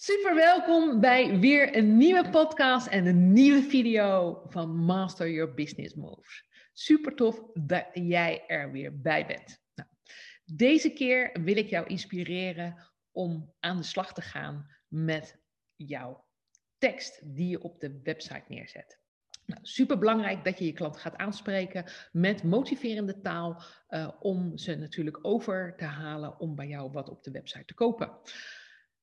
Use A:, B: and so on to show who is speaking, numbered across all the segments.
A: Super welkom bij weer een nieuwe podcast en een nieuwe video van Master Your Business Moves. Super tof dat jij er weer bij bent. Nou, deze keer wil ik jou inspireren om aan de slag te gaan met jouw tekst die je op de website neerzet. Nou, super belangrijk dat je je klant gaat aanspreken met motiverende taal uh, om ze natuurlijk over te halen om bij jou wat op de website te kopen.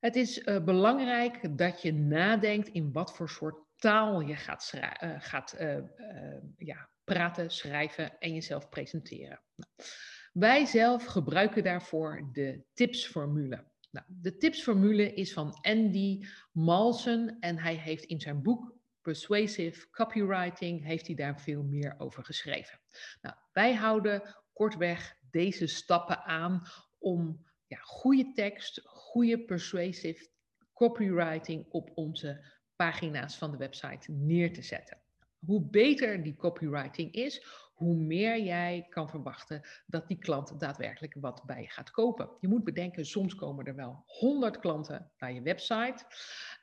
A: Het is uh, belangrijk dat je nadenkt in wat voor soort taal je gaat, uh, gaat uh, ja, praten, schrijven en jezelf presenteren. Nou, wij zelf gebruiken daarvoor de tipsformule. Nou, de tipsformule is van Andy Malsen en hij heeft in zijn boek Persuasive Copywriting heeft hij daar veel meer over geschreven. Nou, wij houden kortweg deze stappen aan om ja, goede tekst, goede persuasive copywriting op onze pagina's van de website neer te zetten. Hoe beter die copywriting is, hoe meer jij kan verwachten dat die klant daadwerkelijk wat bij je gaat kopen. Je moet bedenken, soms komen er wel 100 klanten naar je website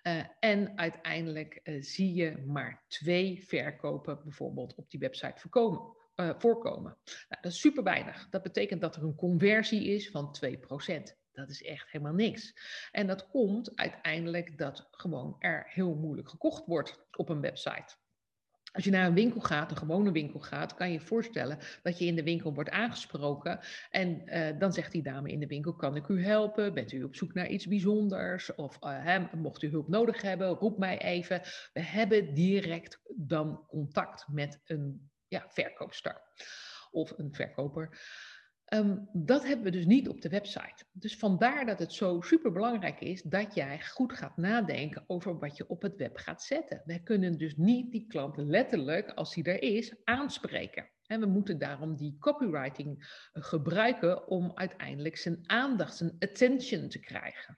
A: uh, en uiteindelijk uh, zie je maar twee verkopen bijvoorbeeld op die website voorkomen uh, voorkomen. Nou, dat is super weinig. Dat betekent dat er een conversie is van 2%. Dat is echt helemaal niks. En dat komt uiteindelijk dat gewoon er heel moeilijk gekocht wordt op een website. Als je naar een winkel gaat, een gewone winkel gaat, kan je je voorstellen dat je in de winkel wordt aangesproken. En uh, dan zegt die dame in de winkel: Kan ik u helpen? Bent u op zoek naar iets bijzonders? Of uh, mocht u hulp nodig hebben, roep mij even. We hebben direct dan contact met een ja, verkoopster of een verkoper. Um, dat hebben we dus niet op de website. Dus vandaar dat het zo super belangrijk is dat jij goed gaat nadenken over wat je op het web gaat zetten. Wij kunnen dus niet die klant letterlijk, als hij er is, aanspreken. En we moeten daarom die copywriting eh, gebruiken om uiteindelijk zijn aandacht, zijn attention te krijgen.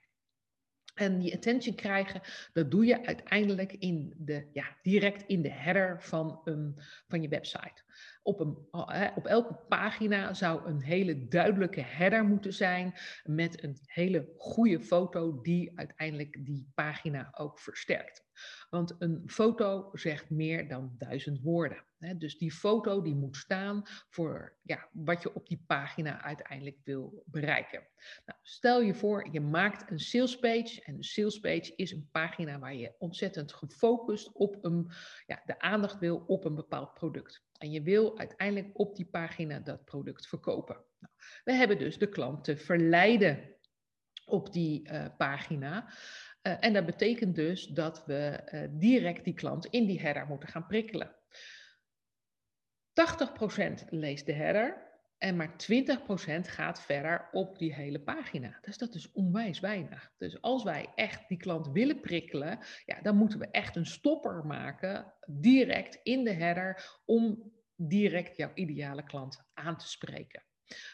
A: En die attention krijgen, dat doe je uiteindelijk in de, ja, direct in de header van, een, van je website. Op, een, op elke pagina zou een hele duidelijke header moeten zijn met een hele goede foto die uiteindelijk die pagina ook versterkt. Want een foto zegt meer dan duizend woorden. Dus die foto die moet staan voor ja, wat je op die pagina uiteindelijk wil bereiken. Nou, stel je voor, je maakt een sales page. En een sales page is een pagina waar je ontzettend gefocust op een, ja, de aandacht wil op een bepaald product. En je wil uiteindelijk op die pagina dat product verkopen. Nou, we hebben dus de klant te verleiden op die uh, pagina. Uh, en dat betekent dus dat we uh, direct die klant in die header moeten gaan prikkelen. 80% leest de header en maar 20% gaat verder op die hele pagina. Dus dat is onwijs weinig. Dus als wij echt die klant willen prikkelen, ja, dan moeten we echt een stopper maken direct in de header om direct jouw ideale klant aan te spreken.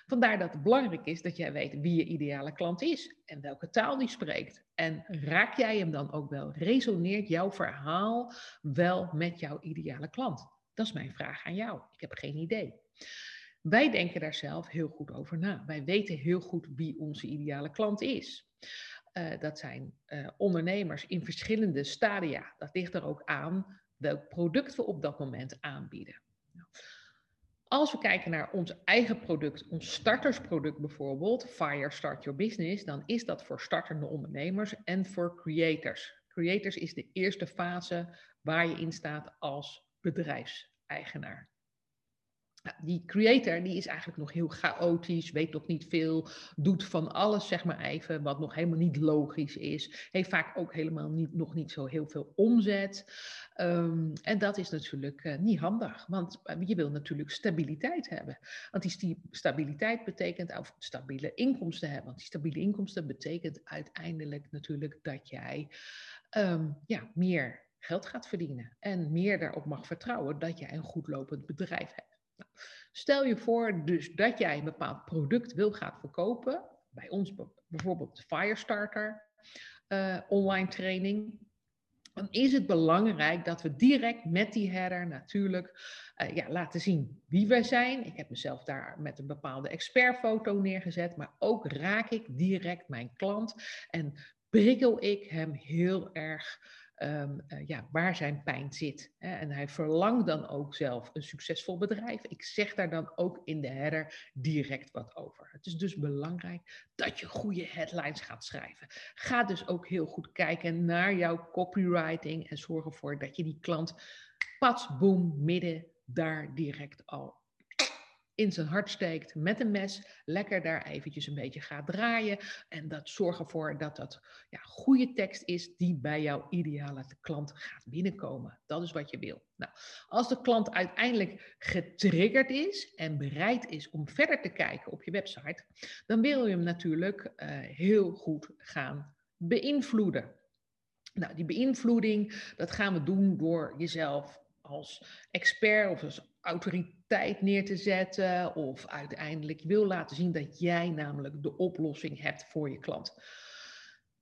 A: Vandaar dat het belangrijk is dat jij weet wie je ideale klant is en welke taal die spreekt. En raak jij hem dan ook wel? Resoneert jouw verhaal wel met jouw ideale klant? Dat is mijn vraag aan jou. Ik heb geen idee. Wij denken daar zelf heel goed over na. Wij weten heel goed wie onze ideale klant is. Uh, dat zijn uh, ondernemers in verschillende stadia. Dat ligt er ook aan welk product we op dat moment aanbieden. Nou, als we kijken naar ons eigen product, ons startersproduct bijvoorbeeld, Fire Start Your Business, dan is dat voor startende ondernemers en voor creators. Creators is de eerste fase waar je in staat als bedrijfseigenaar. Die creator die is eigenlijk nog heel chaotisch, weet nog niet veel, doet van alles zeg maar even wat nog helemaal niet logisch is. Heeft vaak ook helemaal niet, nog niet zo heel veel omzet. Um, en dat is natuurlijk uh, niet handig, want eh, je wil natuurlijk stabiliteit hebben. Want die stabiliteit betekent, of stabiele inkomsten hebben, want die stabiele inkomsten betekent uiteindelijk natuurlijk dat jij um, ja, meer geld gaat verdienen en meer daarop mag vertrouwen dat jij een goed lopend bedrijf hebt. Nou, stel je voor dus dat jij een bepaald product wil gaan verkopen, bij ons bijvoorbeeld Firestarter uh, online training, dan is het belangrijk dat we direct met die header natuurlijk uh, ja, laten zien wie wij zijn. Ik heb mezelf daar met een bepaalde expertfoto neergezet, maar ook raak ik direct mijn klant en prikkel ik hem heel erg Ehm, eh, ja, waar zijn pijn zit. Hè? En hij verlangt dan ook zelf een succesvol bedrijf. Ik zeg daar dan ook in de header direct wat over. Het is dus belangrijk dat je goede headlines gaat schrijven. Ga dus ook heel goed kijken naar jouw copywriting en zorg ervoor dat je die klant pas, boom, midden daar direct al in zijn hart steekt met een mes, lekker daar eventjes een beetje gaat draaien. En dat zorgt ervoor dat dat ja, goede tekst is die bij jouw ideale klant gaat binnenkomen. Dat is wat je wil. Nou, als de klant uiteindelijk getriggerd is en bereid is om verder te kijken op je website, dan wil je hem natuurlijk uh, heel goed gaan beïnvloeden. Nou, die beïnvloeding, dat gaan we doen door jezelf als expert of als autoriteit neer te zetten of uiteindelijk wil laten zien dat jij namelijk de oplossing hebt voor je klant.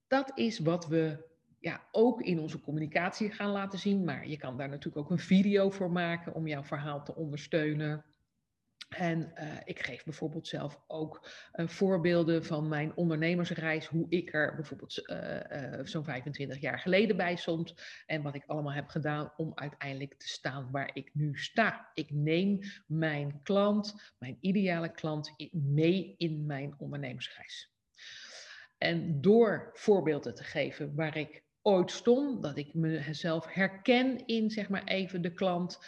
A: Dat is wat we ja, ook in onze communicatie gaan laten zien, maar je kan daar natuurlijk ook een video voor maken om jouw verhaal te ondersteunen. En uh, ik geef bijvoorbeeld zelf ook uh, voorbeelden van mijn ondernemersreis, hoe ik er bijvoorbeeld uh, zo'n 25 jaar geleden bij stond en wat ik allemaal heb gedaan om uiteindelijk te staan waar ik nu sta. Ik neem mijn klant, mijn ideale klant, mee in mijn ondernemersreis. En door voorbeelden te geven waar ik ooit stond, dat ik mezelf herken in zeg maar even de klant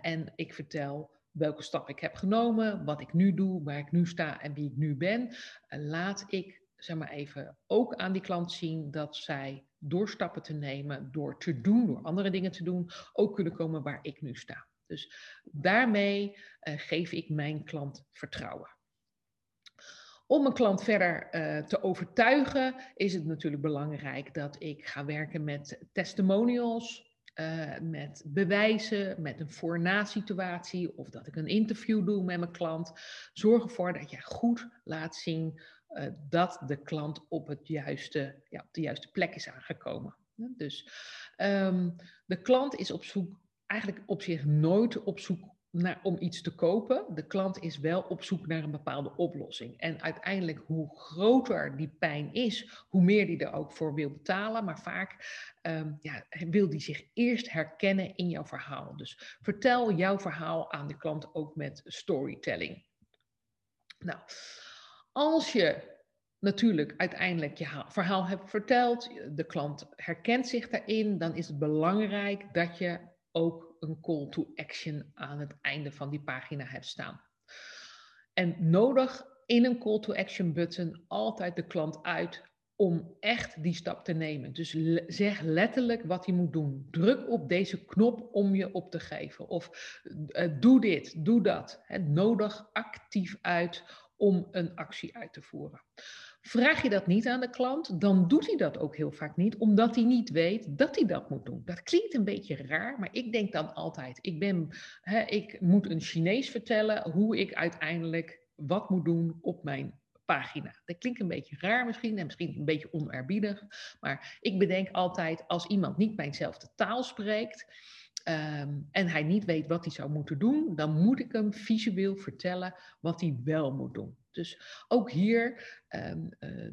A: en ik vertel welke stap ik heb genomen, wat ik nu doe, waar ik nu sta en wie ik nu ben, laat ik zeg maar even ook aan die klant zien dat zij door stappen te nemen, door te doen, door andere dingen te doen, ook kunnen komen waar ik nu sta. Dus daarmee uh, geef ik mijn klant vertrouwen. Om een klant verder uh, te overtuigen, is het natuurlijk belangrijk dat ik ga werken met testimonials, uh, met bewijzen, met een voor-na situatie of dat ik een interview doe met mijn klant. Zorg ervoor dat je goed laat zien uh, dat de klant op, het juiste, ja, op de juiste plek is aangekomen. Dus um, de klant is op zoek, eigenlijk op zich nooit op zoek om iets te kopen. De klant is wel op zoek naar een bepaalde oplossing. En uiteindelijk, hoe groter die pijn is, hoe meer die er ook voor wil betalen. Maar vaak um, ja, wil die zich eerst herkennen in jouw verhaal. Dus vertel jouw verhaal aan de klant ook met storytelling. Nou, als je natuurlijk uiteindelijk je verhaal hebt verteld, de klant herkent zich daarin, dan is het belangrijk dat je ook een call to action aan het einde van die pagina hebt staan. En nodig in een call to action button altijd de klant uit om echt die stap te nemen. Dus zeg letterlijk wat hij moet doen. Druk op deze knop om je op te geven. Of uh, doe dit, doe dat. He, nodig actief uit om een actie uit te voeren. Vraag je dat niet aan de klant, dan doet hij dat ook heel vaak niet, omdat hij niet weet dat hij dat moet doen. Dat klinkt een beetje raar, maar ik denk dan altijd, ik, ben, hè, ik moet een Chinees vertellen hoe ik uiteindelijk wat moet doen op mijn pagina. Dat klinkt een beetje raar misschien en misschien een beetje onerbiedig, maar ik bedenk altijd als iemand niet mijnzelfde taal spreekt, Um, en hij niet weet wat hij zou moeten doen, dan moet ik hem visueel vertellen wat hij wel moet doen. Dus ook hier um, uh,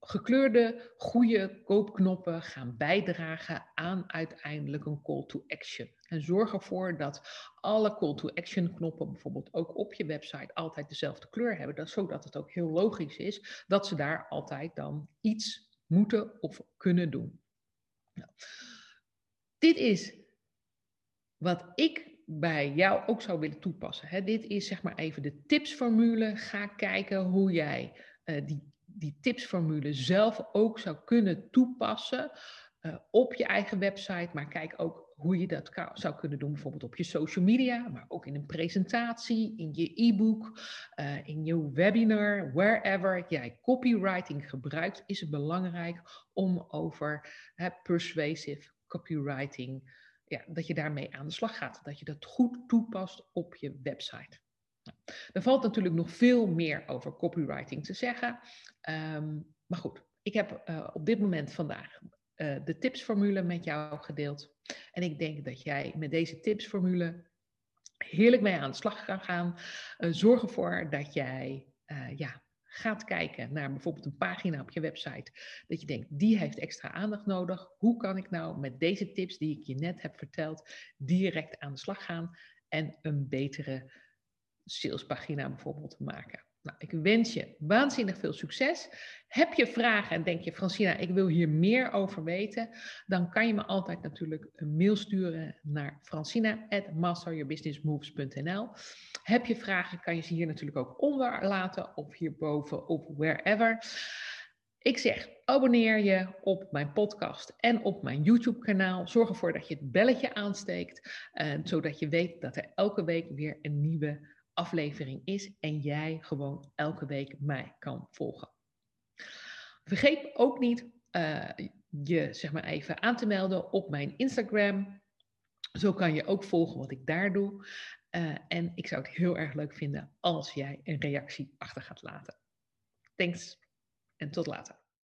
A: gekleurde, goede koopknoppen gaan bijdragen aan uiteindelijk een call to action. En zorg ervoor dat alle call to action knoppen, bijvoorbeeld ook op je website, altijd dezelfde kleur hebben. Dat, zodat het ook heel logisch is dat ze daar altijd dan iets moeten of kunnen doen. Nou, dit is wat ik bij jou ook zou willen toepassen. Hè. Dit is zeg maar even de tipsformule. Ga kijken hoe jij uh, die, die tipsformule zelf ook zou kunnen toepassen uh, op je eigen website. Maar kijk ook hoe je dat zou kunnen doen, bijvoorbeeld op je social media, maar ook in een presentatie, in je e-book, uh, in je webinar, wherever jij copywriting gebruikt, is het belangrijk om over persuasive copywriting ja, dat je daarmee aan de slag gaat. Dat je dat goed toepast op je website. Nou, er valt natuurlijk nog veel meer over copywriting te zeggen. Um, maar goed, ik heb uh, op dit moment vandaag uh, de tipsformule met jou gedeeld. En ik denk dat jij met deze tipsformule heerlijk mee aan de slag kan gaan. Uh, zorg ervoor dat jij ja, gaat kijken naar bijvoorbeeld een pagina op je website, dat je denkt, die heeft extra aandacht nodig. Hoe kan ik nou met deze tips die ik je net heb verteld, direct aan de slag gaan en een betere salespagina bijvoorbeeld maken? Nou, ik wens je waanzinnig veel succes. Heb je vragen en denk je, Francina, ik wil hier meer over dan kan je me altijd natuurlijk een mail sturen naar francina.masteryourbusinessmoves.nl. Heb je vragen, kan je ze hier natuurlijk ook onder laten, of hierboven, of wherever. Ik zeg, abonneer je op mijn podcast en op mijn YouTube-kanaal. Zorg ervoor dat je het belletje aansteekt, uh, zodat je weet dat er elke week weer een nieuwe aflevering is en jij gewoon elke week mij kan volgen. Vergeet ook niet uh, je zeg maar even aan te melden op mijn Instagram. Zo kan je ook volgen wat ik daar doe. Uh, en ik zou het heel erg leuk vinden als jij een reactie achter gaat laten. Thanks en tot later.